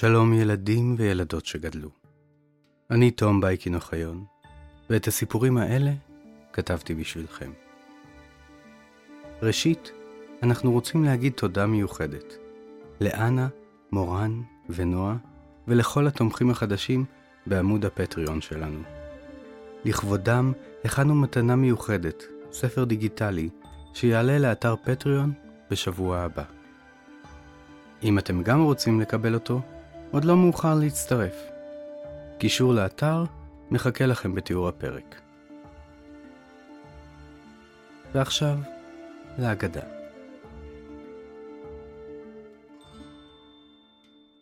שלום ילדים וילדות שגדלו. אני תום בייקין אוחיון, ואת הסיפורים האלה כתבתי בשבילכם. ראשית, אנחנו רוצים להגיד תודה מיוחדת לאנה, מורן ונועה, ולכל התומכים החדשים בעמוד הפטריון שלנו. לכבודם הכנו מתנה מיוחדת, ספר דיגיטלי, שיעלה לאתר פטריון בשבוע הבא. אם אתם גם רוצים לקבל אותו, עוד לא מאוחר להצטרף. קישור לאתר מחכה לכם בתיאור הפרק. ועכשיו, להגדה.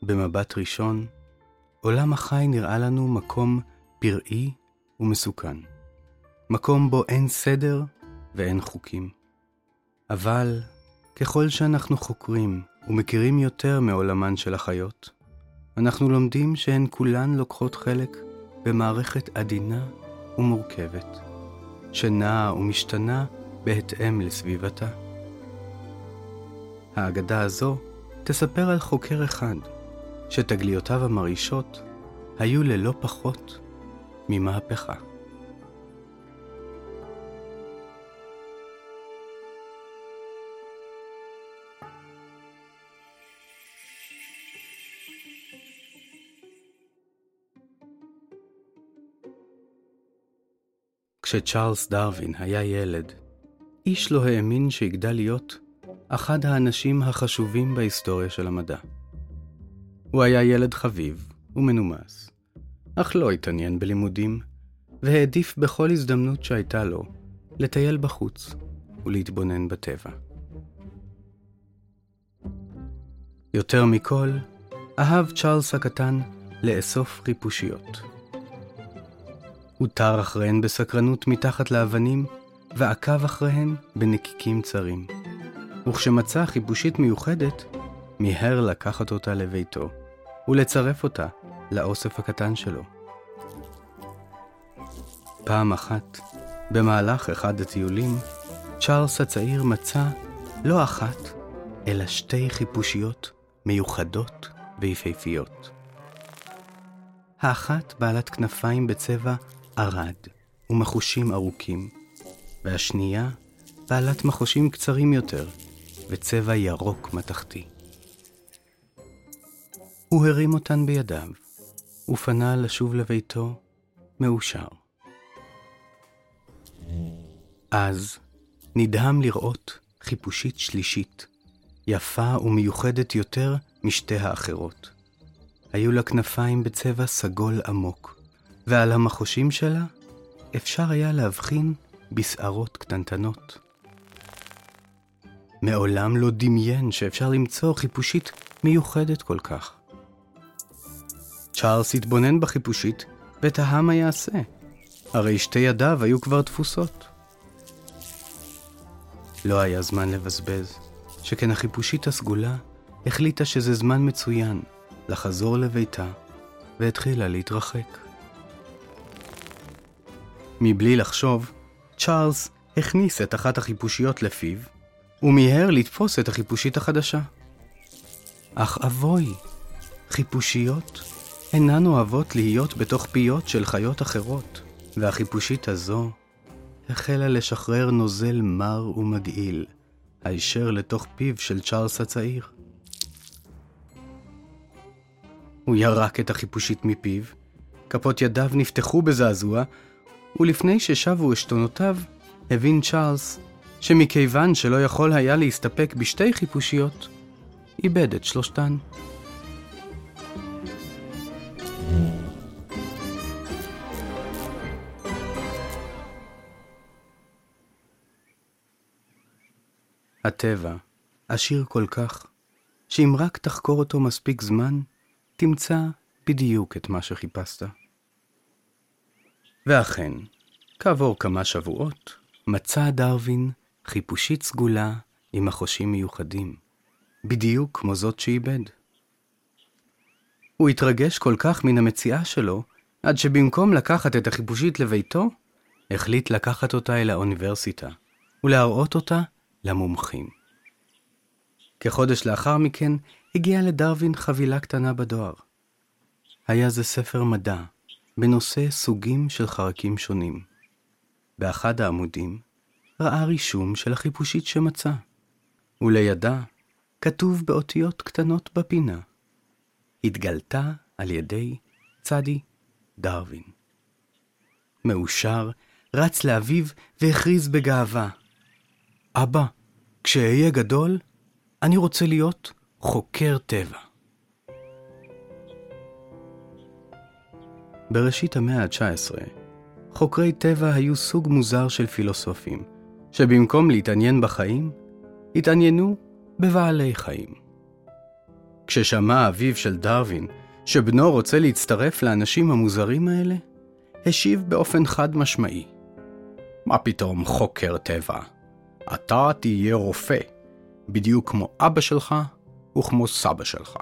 במבט ראשון, עולם החי נראה לנו מקום פראי ומסוכן. מקום בו אין סדר ואין חוקים. אבל ככל שאנחנו חוקרים ומכירים יותר מעולמן של החיות, אנחנו לומדים שהן כולן לוקחות חלק במערכת עדינה ומורכבת, שנעה ומשתנה בהתאם לסביבתה. האגדה הזו תספר על חוקר אחד, שתגליותיו המרעישות היו ללא פחות ממהפכה. כשצ'ארלס דרווין היה ילד, איש לא האמין שיגדל להיות אחד האנשים החשובים בהיסטוריה של המדע. הוא היה ילד חביב ומנומס, אך לא התעניין בלימודים, והעדיף בכל הזדמנות שהייתה לו לטייל בחוץ ולהתבונן בטבע. יותר מכל, אהב צ'ארלס הקטן לאסוף חיפושיות. הוא טר אחריהן בסקרנות מתחת לאבנים, ועקב אחריהן בנקיקים צרים. וכשמצא חיפושית מיוחדת, מיהר לקחת אותה לביתו, ולצרף אותה לאוסף הקטן שלו. פעם אחת, במהלך אחד הטיולים, צ'ארלס הצעיר מצא לא אחת, אלא שתי חיפושיות מיוחדות ויפהפיות. האחת בעלת כנפיים בצבע ערד ומחושים ארוכים, והשנייה בעלת מחושים קצרים יותר וצבע ירוק מתכתי. הוא הרים אותן בידיו, ופנה לשוב לביתו מאושר. אז נדהם לראות חיפושית שלישית, יפה ומיוחדת יותר משתי האחרות. היו לה כנפיים בצבע סגול עמוק, ועל המחושים שלה אפשר היה להבחין בשערות קטנטנות. מעולם לא דמיין שאפשר למצוא חיפושית מיוחדת כל כך. צ'ארלס התבונן בחיפושית ותהה מה יעשה, הרי שתי ידיו היו כבר תפוסות. לא היה זמן לבזבז, שכן החיפושית הסגולה החליטה שזה זמן מצוין לחזור לביתה והתחילה להתרחק. מבלי לחשוב, צ'ארלס הכניס את אחת החיפושיות לפיו, ומיהר לתפוס את החיפושית החדשה. אך אבוי, חיפושיות אינן אוהבות להיות בתוך פיות של חיות אחרות, והחיפושית הזו החלה לשחרר נוזל מר ומגעיל, הישר לתוך פיו של צ'ארלס הצעיר. הוא ירק את החיפושית מפיו, כפות ידיו נפתחו בזעזוע, ולפני ששבו עשתונותיו, הבין צ'ארלס שמכיוון שלא יכול היה להסתפק בשתי חיפושיות, איבד את שלושתן. הטבע עשיר כל כך, שאם רק תחקור אותו מספיק זמן, תמצא בדיוק את מה שחיפשת. ואכן, כעבור כמה שבועות, מצא דרווין חיפושית סגולה עם מחושים מיוחדים, בדיוק כמו זאת שאיבד. הוא התרגש כל כך מן המציאה שלו, עד שבמקום לקחת את החיפושית לביתו, החליט לקחת אותה אל האוניברסיטה, ולהראות אותה למומחים. כחודש לאחר מכן, הגיעה לדרווין חבילה קטנה בדואר. היה זה ספר מדע, בנושא סוגים של חרקים שונים. באחד העמודים ראה רישום של החיפושית שמצא, ולידה כתוב באותיות קטנות בפינה, התגלתה על ידי צדי דרווין. מאושר, רץ לאביו והכריז בגאווה, אבא, כשאהיה גדול, אני רוצה להיות חוקר טבע. בראשית המאה ה-19, חוקרי טבע היו סוג מוזר של פילוסופים, שבמקום להתעניין בחיים, התעניינו בבעלי חיים. כששמע אביו של דרווין שבנו רוצה להצטרף לאנשים המוזרים האלה, השיב באופן חד משמעי: מה פתאום חוקר טבע? אתה תהיה רופא, בדיוק כמו אבא שלך וכמו סבא שלך.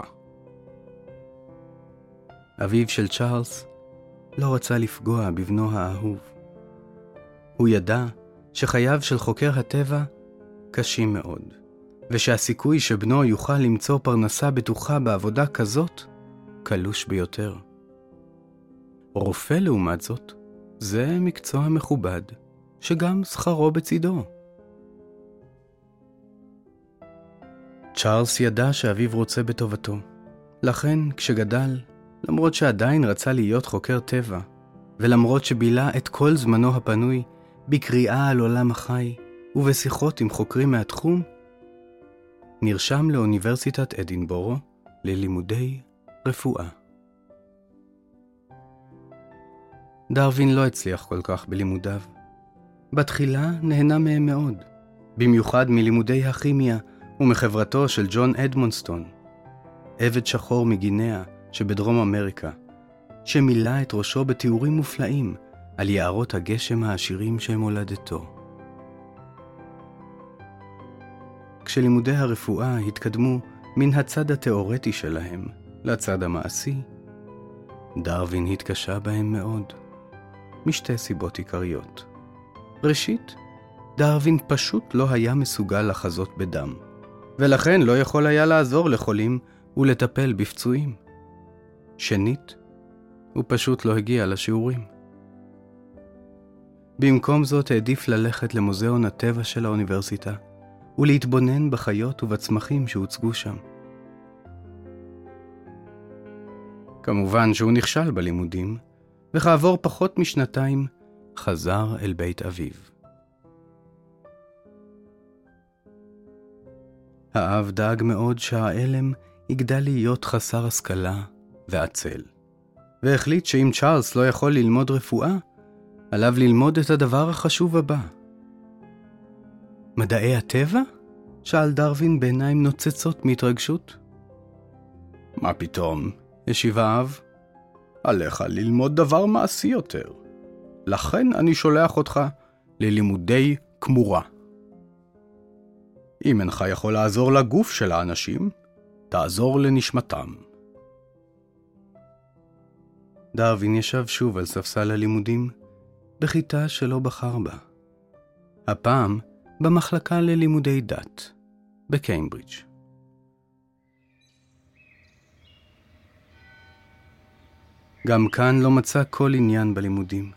אביו של צ'ארלס לא רצה לפגוע בבנו האהוב. הוא ידע שחייו של חוקר הטבע קשים מאוד, ושהסיכוי שבנו יוכל למצוא פרנסה בטוחה בעבודה כזאת, קלוש ביותר. רופא, לעומת זאת, זה מקצוע מכובד, שגם שכרו בצידו. צ'ארלס ידע שאביו רוצה בטובתו, לכן כשגדל, למרות שעדיין רצה להיות חוקר טבע, ולמרות שבילה את כל זמנו הפנוי בקריאה על עולם החי ובשיחות עם חוקרים מהתחום, נרשם לאוניברסיטת אדינבורו ללימודי רפואה. דרווין לא הצליח כל כך בלימודיו. בתחילה נהנה מהם מאוד, במיוחד מלימודי הכימיה ומחברתו של ג'ון אדמונסטון, עבד שחור מגינאה שבדרום אמריקה, שמילא את ראשו בתיאורים מופלאים על יערות הגשם העשירים של מולדתו. כשלימודי הרפואה התקדמו מן הצד התאורטי שלהם לצד המעשי, דרווין התקשה בהם מאוד, משתי סיבות עיקריות. ראשית, דרווין פשוט לא היה מסוגל לחזות בדם, ולכן לא יכול היה לעזור לחולים ולטפל בפצועים. שנית, הוא פשוט לא הגיע לשיעורים. במקום זאת העדיף ללכת למוזיאון הטבע של האוניברסיטה ולהתבונן בחיות ובצמחים שהוצגו שם. כמובן שהוא נכשל בלימודים, וכעבור פחות משנתיים חזר אל בית אביו. האב דאג מאוד שהעלם יגדל להיות חסר השכלה ועצל, והחליט שאם צ'ארלס לא יכול ללמוד רפואה, עליו ללמוד את הדבר החשוב הבא. מדעי הטבע? שאל דרווין בעיניים נוצצות מהתרגשות. מה פתאום? השיב האב. עליך ללמוד דבר מעשי יותר. לכן אני שולח אותך ללימודי כמורה. אם אינך יכול לעזור לגוף של האנשים, תעזור לנשמתם. דרווין ישב שוב על ספסל הלימודים, בכיתה שלא בחר בה. הפעם במחלקה ללימודי דת, בקיימברידג'. גם כאן לא מצא כל עניין בלימודים.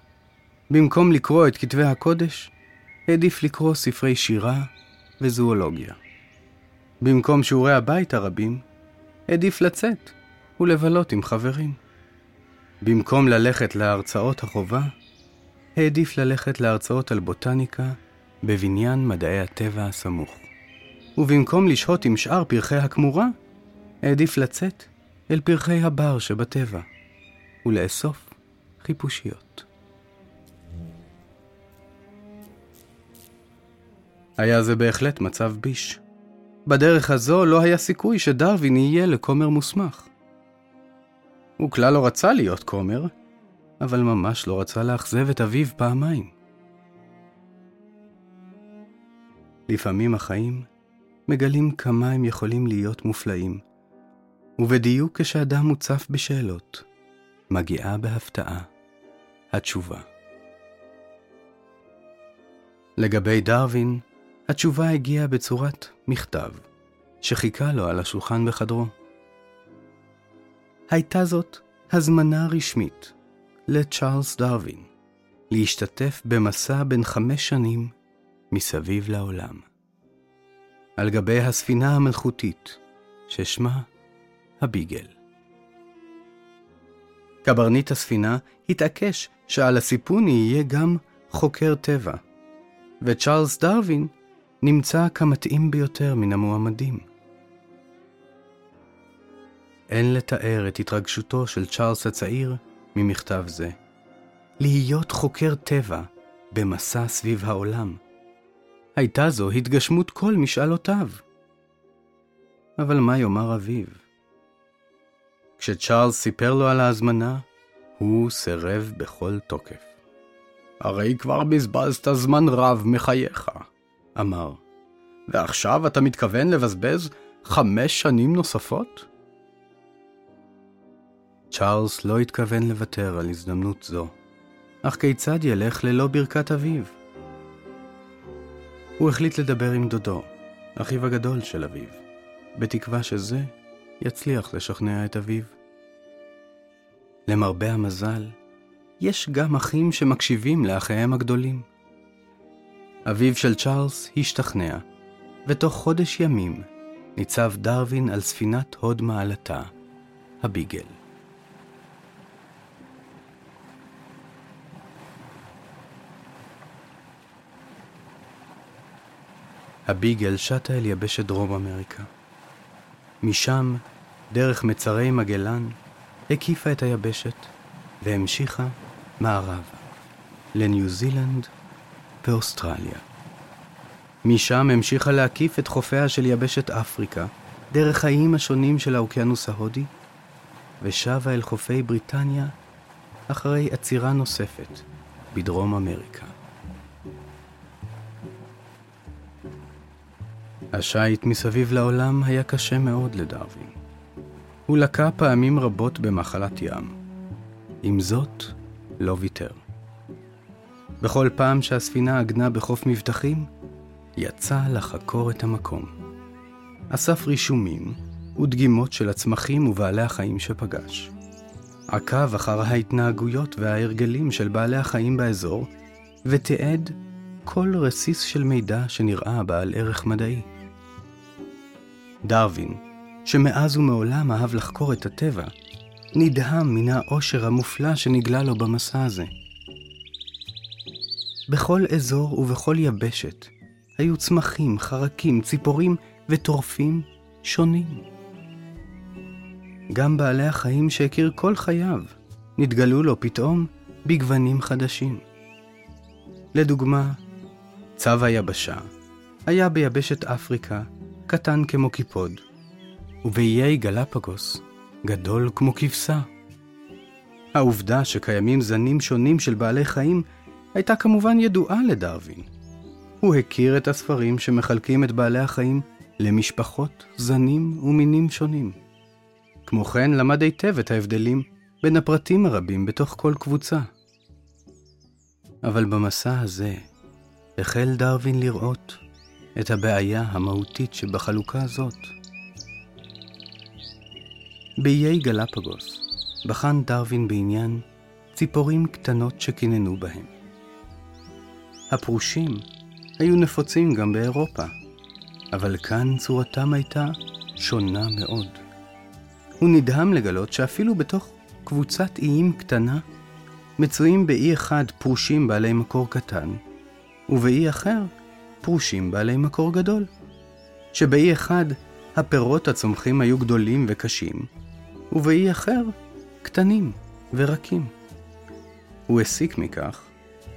במקום לקרוא את כתבי הקודש, העדיף לקרוא ספרי שירה וזואולוגיה. במקום שיעורי הבית הרבים, העדיף לצאת ולבלות עם חברים. במקום ללכת להרצאות החובה, העדיף ללכת להרצאות על בוטניקה בבניין מדעי הטבע הסמוך. ובמקום לשהות עם שאר פרחי הכמורה, העדיף לצאת אל פרחי הבר שבטבע, ולאסוף חיפושיות. היה זה בהחלט מצב ביש. בדרך הזו לא היה סיכוי שדרווין יהיה לכומר מוסמך. הוא כלל לא רצה להיות כומר, אבל ממש לא רצה לאכזב את אביו פעמיים. לפעמים החיים מגלים כמה הם יכולים להיות מופלאים, ובדיוק כשאדם מוצף בשאלות, מגיעה בהפתעה התשובה. לגבי דרווין, התשובה הגיעה בצורת מכתב, שחיכה לו על השולחן בחדרו. הייתה זאת הזמנה רשמית לצ'ארלס דרווין להשתתף במסע בן חמש שנים מסביב לעולם. על גבי הספינה המלכותית, ששמה הביגל. קברניט הספינה התעקש שעל הסיפון יהיה גם חוקר טבע, וצ'ארלס דרווין נמצא כמתאים ביותר מן המועמדים. אין לתאר את התרגשותו של צ'ארלס הצעיר ממכתב זה. להיות חוקר טבע במסע סביב העולם. הייתה זו התגשמות כל משאלותיו. אבל מה יאמר אביו? כשצ'ארלס סיפר לו על ההזמנה, הוא סירב בכל תוקף. הרי כבר בזבזת זמן רב מחייך, אמר. ועכשיו אתה מתכוון לבזבז חמש שנים נוספות? צ'ארלס לא התכוון לוותר על הזדמנות זו, אך כיצד ילך ללא ברכת אביו? הוא החליט לדבר עם דודו, אחיו הגדול של אביו, בתקווה שזה יצליח לשכנע את אביו. למרבה המזל, יש גם אחים שמקשיבים לאחיהם הגדולים. אביו של צ'ארלס השתכנע, ותוך חודש ימים ניצב דרווין על ספינת הוד מעלתה, הביגל. הביגל שטה אל יבשת דרום אמריקה. משם, דרך מצרי מגלן, הקיפה את היבשת והמשיכה מערבה, לניו זילנד ואוסטרליה. משם המשיכה להקיף את חופיה של יבשת אפריקה, דרך האיים השונים של האוקיינוס ההודי, ושבה אל חופי בריטניה אחרי עצירה נוספת בדרום אמריקה. השיט מסביב לעולם היה קשה מאוד לדרווין. הוא לקה פעמים רבות במחלת ים. עם זאת, לא ויתר. בכל פעם שהספינה עגנה בחוף מבטחים, יצא לחקור את המקום. אסף רישומים ודגימות של הצמחים ובעלי החיים שפגש. עקב אחר ההתנהגויות וההרגלים של בעלי החיים באזור, ותיעד כל רסיס של מידע שנראה בעל ערך מדעי. דרווין, שמאז ומעולם אהב לחקור את הטבע, נדהם מן העושר המופלא שנגלה לו במסע הזה. בכל אזור ובכל יבשת היו צמחים, חרקים, ציפורים וטורפים שונים. גם בעלי החיים שהכיר כל חייו נתגלו לו פתאום בגוונים חדשים. לדוגמה, צו היבשה היה ביבשת אפריקה קטן כמו קיפוד, ובאיי גלפגוס גדול כמו כבשה. העובדה שקיימים זנים שונים של בעלי חיים הייתה כמובן ידועה לדרווין. הוא הכיר את הספרים שמחלקים את בעלי החיים למשפחות, זנים ומינים שונים. כמו כן, למד היטב את ההבדלים בין הפרטים הרבים בתוך כל קבוצה. אבל במסע הזה החל דרווין לראות את הבעיה המהותית שבחלוקה הזאת. באיי גלפגוס בחן דרווין בעניין ציפורים קטנות שקיננו בהם. הפרושים היו נפוצים גם באירופה, אבל כאן צורתם הייתה שונה מאוד. הוא נדהם לגלות שאפילו בתוך קבוצת איים קטנה, מצויים באי אחד פרושים בעלי מקור קטן, ובאי אחר פרושים בעלי מקור גדול. שבאי אחד הפירות הצומחים היו גדולים וקשים, ובאי אחר קטנים ורקים. הוא הסיק מכך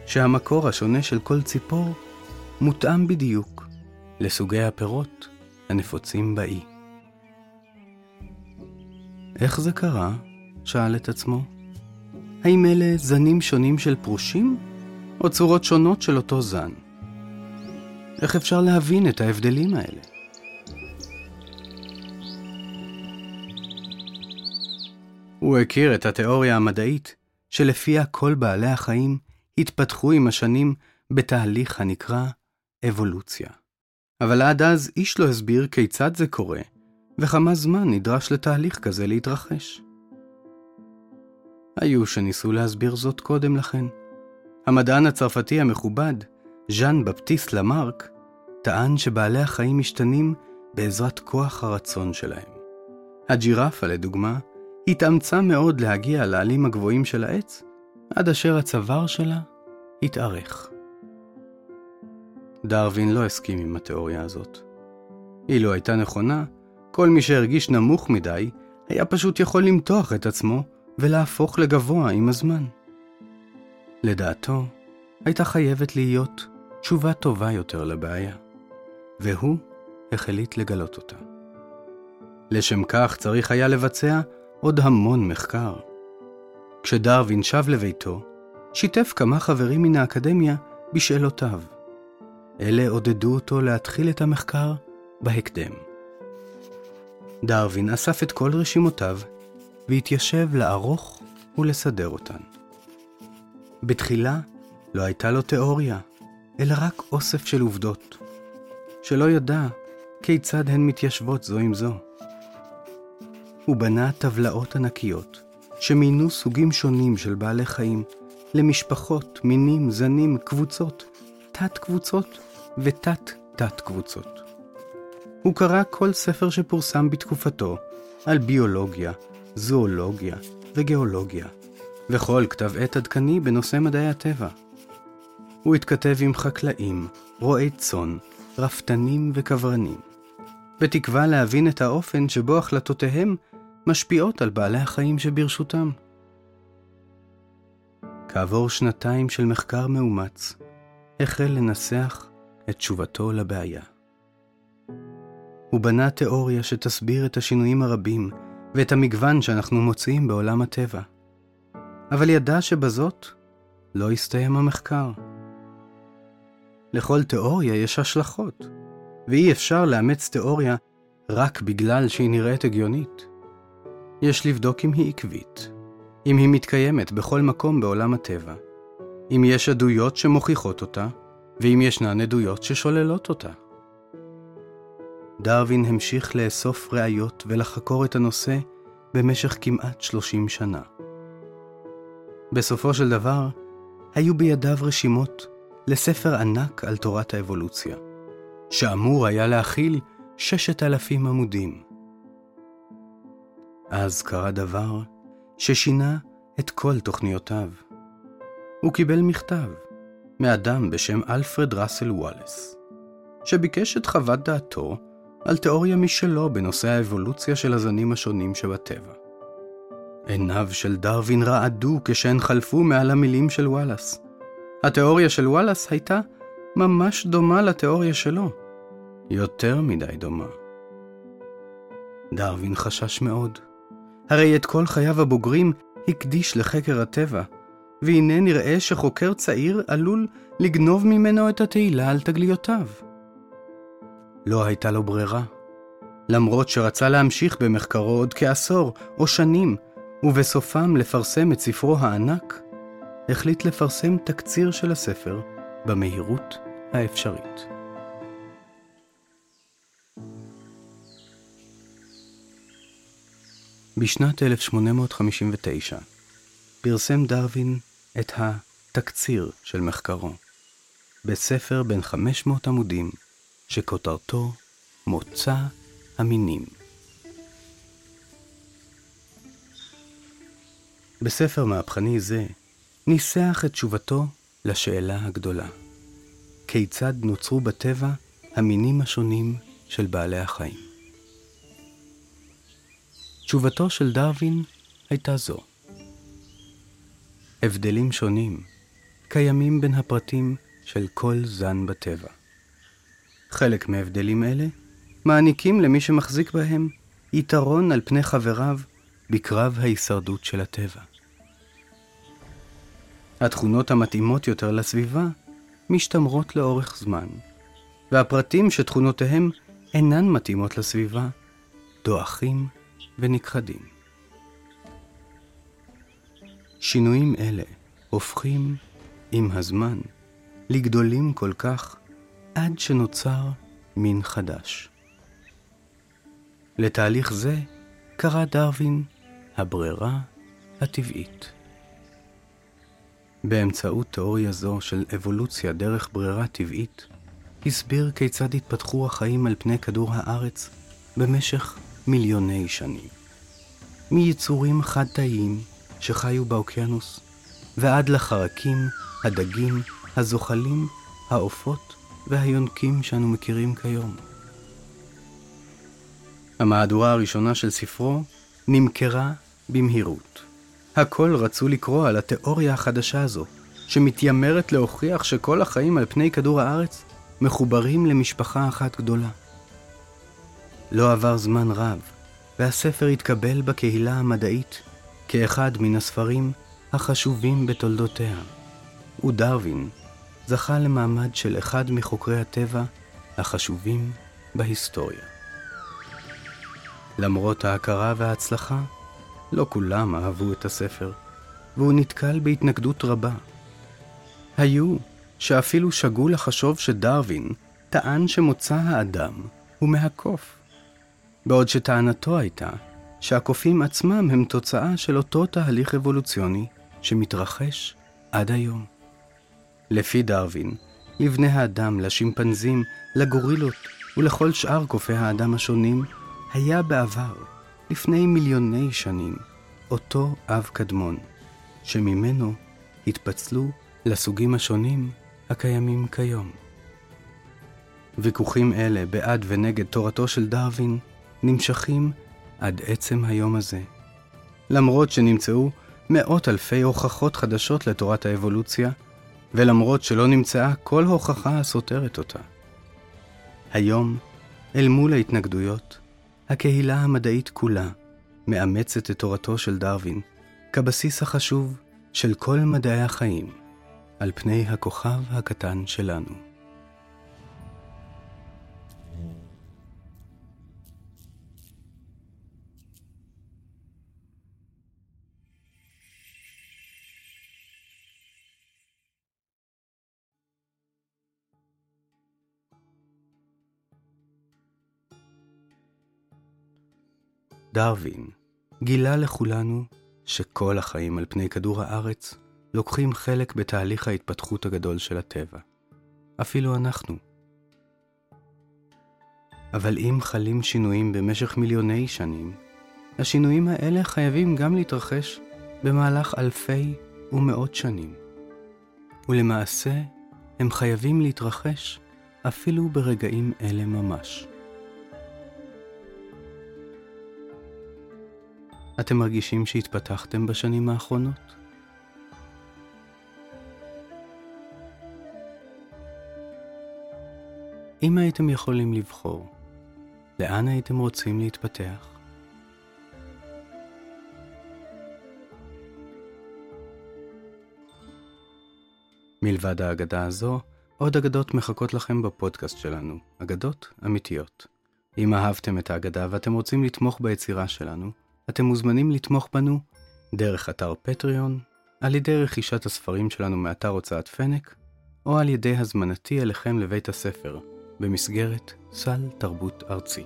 שהמקור השונה של כל ציפור מותאם בדיוק לסוגי הפירות הנפוצים באי. איך זה קרה? שאל את עצמו. האם אלה זנים שונים של פרושים, או צורות שונות של אותו זן? איך אפשר להבין את ההבדלים האלה? הוא הכיר את התיאוריה המדעית שלפיה כל בעלי החיים התפתחו עם השנים בתהליך הנקרא אבולוציה. אבל עד אז איש לא הסביר כיצד זה קורה, וכמה זמן נדרש לתהליך כזה להתרחש. היו שניסו להסביר זאת קודם לכן. המדען הצרפתי המכובד, ז'אן בפטיסט למרק, טען שבעלי החיים משתנים בעזרת כוח הרצון שלהם. הג'ירפה, לדוגמה, התאמצה מאוד להגיע לעלים הגבוהים של העץ, עד אשר הצוואר שלה התארך. דרווין לא הסכים עם התיאוריה הזאת. אילו הייתה נכונה, כל מי שהרגיש נמוך מדי, היה פשוט יכול למתוח את עצמו ולהפוך לגבוה עם הזמן. לדעתו, הייתה חייבת להיות תשובה טובה יותר לבעיה, והוא החליט לגלות אותה. לשם כך צריך היה לבצע עוד המון מחקר. כשדרווין שב לביתו, שיתף כמה חברים מן האקדמיה בשאלותיו. אלה עודדו אותו להתחיל את המחקר בהקדם. דרווין אסף את כל רשימותיו והתיישב לערוך ולסדר אותן. בתחילה לא הייתה לו תיאוריה, אלא רק אוסף של עובדות, שלא ידע כיצד הן מתיישבות זו עם זו. הוא בנה טבלאות ענקיות, שמינו סוגים שונים של בעלי חיים למשפחות, מינים, זנים, קבוצות, תת-קבוצות ותת-תת-קבוצות. הוא קרא כל ספר שפורסם בתקופתו על ביולוגיה, זואולוגיה וגיאולוגיה, וכל כתב עת עדכני בנושא מדעי הטבע. הוא התכתב עם חקלאים, רועי צאן, רפתנים וכוורנים, בתקווה להבין את האופן שבו החלטותיהם משפיעות על בעלי החיים שברשותם. כעבור שנתיים של מחקר מאומץ, החל לנסח את תשובתו לבעיה. הוא בנה תיאוריה שתסביר את השינויים הרבים ואת המגוון שאנחנו מוצאים בעולם הטבע. אבל ידע שבזאת לא הסתיים המחקר. לכל תיאוריה יש השלכות, ואי אפשר לאמץ תיאוריה רק בגלל שהיא נראית הגיונית. יש לבדוק אם היא עקבית, אם היא מתקיימת בכל מקום בעולם הטבע, אם יש עדויות שמוכיחות אותה, ואם ישנן עדויות ששוללות אותה. דרווין המשיך לאסוף ראיות ולחקור את הנושא במשך כמעט 30 שנה. בסופו של דבר, היו בידיו רשימות לספר ענק על תורת האבולוציה, שאמור היה להכיל ששת אלפים עמודים. אז קרה דבר ששינה את כל תוכניותיו. הוא קיבל מכתב מאדם בשם אלפרד ראסל וואלס, שביקש את חוות דעתו על תיאוריה משלו בנושא האבולוציה של הזנים השונים שבטבע. עיניו של דרווין רעדו כשהן חלפו מעל המילים של וואלאס. התיאוריה של וואלאס הייתה ממש דומה לתיאוריה שלו. יותר מדי דומה. דרווין חשש מאוד. הרי את כל חייו הבוגרים הקדיש לחקר הטבע, והנה נראה שחוקר צעיר עלול לגנוב ממנו את התהילה על תגליותיו. לא הייתה לו ברירה. למרות שרצה להמשיך במחקרו עוד כעשור או שנים, ובסופם לפרסם את ספרו הענק, החליט לפרסם תקציר של הספר במהירות האפשרית. בשנת 1859 פרסם דרווין את התקציר של מחקרו, בספר בן 500 עמודים שכותרתו מוצא המינים. בספר מהפכני זה ניסח את תשובתו לשאלה הגדולה: כיצד נוצרו בטבע המינים השונים של בעלי החיים? תשובתו של דרווין הייתה זו: הבדלים שונים קיימים בין הפרטים של כל זן בטבע. חלק מהבדלים אלה מעניקים למי שמחזיק בהם יתרון על פני חבריו בקרב ההישרדות של הטבע. התכונות המתאימות יותר לסביבה משתמרות לאורך זמן, והפרטים שתכונותיהם אינן מתאימות לסביבה דועכים ונכחדים. שינויים אלה הופכים, עם הזמן, לגדולים כל כך עד שנוצר מין חדש. לתהליך זה קרא דרווין הברירה הטבעית. באמצעות תיאוריה זו של אבולוציה דרך ברירה טבעית, הסביר כיצד התפתחו החיים על פני כדור הארץ במשך מיליוני שנים. מיצורים חד-תאיים שחיו באוקיינוס, ועד לחרקים, הדגים, הזוחלים, העופות והיונקים שאנו מכירים כיום. המהדורה הראשונה של ספרו נמכרה במהירות. הכל רצו לקרוא על התיאוריה החדשה הזו, שמתיימרת להוכיח שכל החיים על פני כדור הארץ מחוברים למשפחה אחת גדולה. לא עבר זמן רב, והספר התקבל בקהילה המדעית כאחד מן הספרים החשובים בתולדותיה. ודרווין זכה למעמד של אחד מחוקרי הטבע החשובים בהיסטוריה. למרות ההכרה וההצלחה, לא כולם אהבו את הספר, והוא נתקל בהתנגדות רבה. היו שאפילו שגו לחשוב שדרווין טען שמוצא האדם הוא מהקוף, בעוד שטענתו הייתה שהקופים עצמם הם תוצאה של אותו תהליך אבולוציוני שמתרחש עד היום. לפי דרווין, לבני האדם, לשימפנזים, לגורילות ולכל שאר קופי האדם השונים, היה בעבר, לפני מיליוני שנים, אותו אב קדמון, שממנו התפצלו לסוגים השונים הקיימים כיום. ויכוחים אלה בעד ונגד תורתו של דרווין נמשכים עד עצם היום הזה. למרות שנמצאו מאות אלפי הוכחות חדשות לתורת האבולוציה, ולמרות שלא נמצאה כל הוכחה הסותרת אותה. היום, אל מול ההתנגדויות, הקהילה המדעית כולה מאמצת את תורתו של דרווין כבסיס החשוב של כל מדעי החיים על פני הכוכב הקטן שלנו. דרווין גילה לכולנו שכל החיים על פני כדור הארץ לוקחים חלק בתהליך ההתפתחות הגדול של הטבע. אפילו אנחנו. אבל אם חלים שינויים במשך מיליוני שנים, השינויים האלה חייבים גם להתרחש במהלך אלפי ומאות שנים. ולמעשה, הם חייבים להתרחש אפילו ברגעים אלה ממש. אתם מרגישים שהתפתחתם בשנים האחרונות? אם הייתם יכולים לבחור, לאן הייתם רוצים להתפתח? מלבד האגדה הזו, עוד אגדות מחכות לכם בפודקאסט שלנו, אגדות אמיתיות. אם אהבתם את האגדה ואתם רוצים לתמוך ביצירה שלנו, אתם מוזמנים לתמוך בנו דרך אתר פטריון, על ידי רכישת הספרים שלנו מאתר הוצאת פנק, או על ידי הזמנתי אליכם לבית הספר, במסגרת סל תרבות ארצי.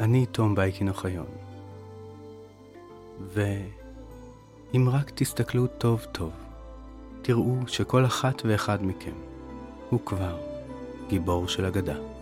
אני תום בייקין אוחיון, ואם רק תסתכלו טוב טוב, תראו שכל אחת ואחד מכם הוא כבר גיבור של אגדה.